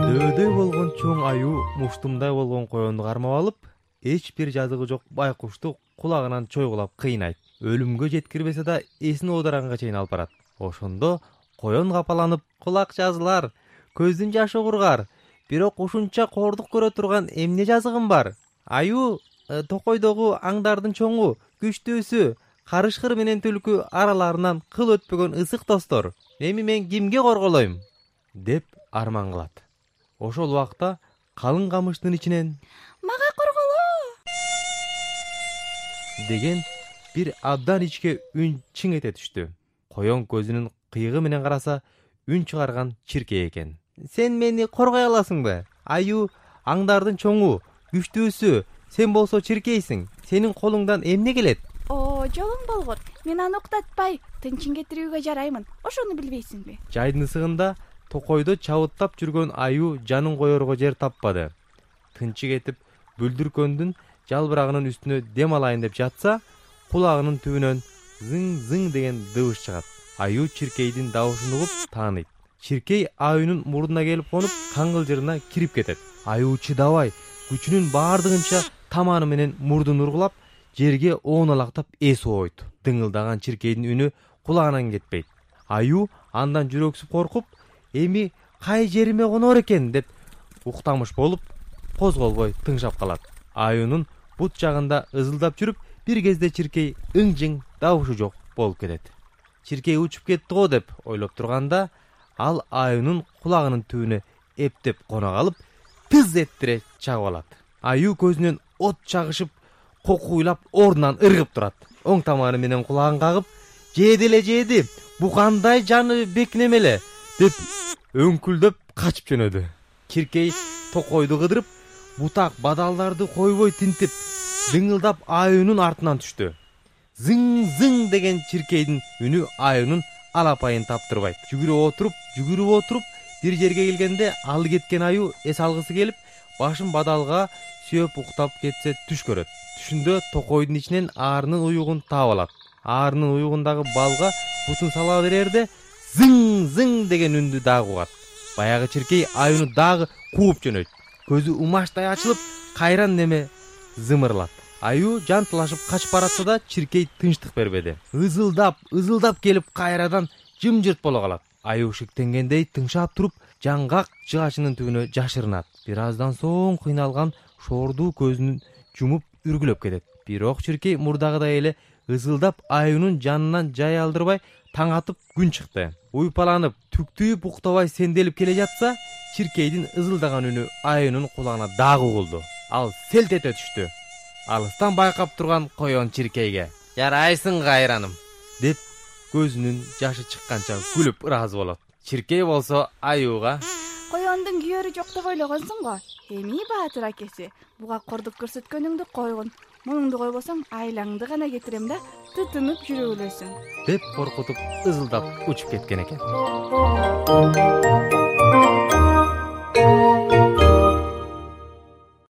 дөбөдөй болгон чоң аюу муштумдай болгон коёнду кармап алып эч бир жазыгы жок байкушту кулагынан чойгулап кыйнайт. Өлүмгө жеткирбесе да эсин оодарганга чейин алып барат. Ошондо коен капаланып кулак жазылар көздүн жашы угургар бирок ушунча кордук көрө турган эмне жазыгым бар? Аюу э, токойдогу аңдардын чоңу күчтүүсү карышкыр менен түлкү араларынан кыл өтпөгөн ысык достор эми мен кимге корголойм? Деп арман кылат. Ошол убакта калың камыштын ичинен мага корголоо деген бир абдан ичке үн чың эте түштү. Коен көзүнүн кыйыгы менен караса үн чыгарган чиркей экен. Сен мени коргой аласыңбы? Аюу аңдардын чоңу күчтүүсү сен болсо чиркейсиң. Сенин колуңдан эмне келет жолуң болгон. Мен аны уктатпай тынчын кетирүүгө жараймын. Ошону билбейсиңби. Жайдын ысыгында токойдо чабыттап жүргөн аюу жанын коерго жер таппады. Тынчы кетип бүлдүркөндүн жалбырагынын үстүнө дем алайын деп жатса кулагынын түбүнөн зың зың деген дыбыс чыгат. Аюу чиркейдин дабышын угуп тааныйт. Чиркей аюунун мурдуна келип конуп каңгылжырына кирип кетет. Аюу чыдабай күчүнүн баардыгынча таманы менен мурдун ургулап жерге оонолактап эс оойт. Дыңылдаган чиркейдин үнү кулагынан кетпейт. Аюу андан жүрөксүп коркуп эми кай жериме конор экен? деп уктамыш болуп козголбой тыңшап калат. Аюунун бут жагында ызылдап жүрүп бир кезде чиркей ың жың дабышы жок болуп кетет. Чиркей учуп кетти го деп ойлоп турганда ал аюунун кулагынын түбүнө эптеп кона калып тыз этире чагып алат. Аюу көзүнөн от чагышып кокуйлап ордунан ыргып турат. Оң таманы менен кулагын кагып жээди эле жээди бу кандай жаны бекинем эле? деп өңкүлдөп качып жөнөдү. Чиркей токойду кыдырып бутак бадалдарды койбой тинтип дыңылдап аюунун артынан түштү. Зың зың деген чиркейдин үнү аюунун алапайын таптырбайт. Жүгүрүп отуруп жүгүрүп отуруп бир жерге келгенде алы кеткен аюу эс алгысы келип башын бадалга сүйөп уктап кетсе түш көрөт. Түшүндө токойдун ичинен аарынын уюгун таап алат. Аарынын уюгундагы балга бутун сала берерде зың зың деген үндү дагы угат. Баягы чиркей аюуну дагы кууп жөнөйт. Көзү умаштай ачылып кайран неме зымырлат аюу жанталашып качып баратса да чиркей тынчтык бербеди. Ызылдап ызылдап келип кайрадан жымжырт боло калат. Аюу шиктенгендей тыңшап туруп жаңгак жыгачынын түбүнө жашырынат. Бир аздан соң кыйналган шордуу көзүн жумуп үргүлөп кетет. Бирок чиркей мурдагыдай эле ызылдап аюунун жанынан жай алдырбай таң атып күн чыкты. Уйпаланып түктүйүп уктабай сенделип келе жатса чиркейдин ызылдаган үнү аюунун кулагына дагы угулду. Ал селт эте түштү. Алыстан байкап турган коен чиркейге. Жарайсың кайраным деп көзүнүн жашы чыкканча күлүп ыраазы болот чиркей болсо аюуга. Коендун күйөрү жок деп ойлогонсуң го эми баатыр акеси. Буга кордук көрсөткөнүңдү койгун мунуңду койбосоң айлаңды гана кетирем да тытынып жүрө өлөсүң деп коркутуп ызылдап учуп кеткен экен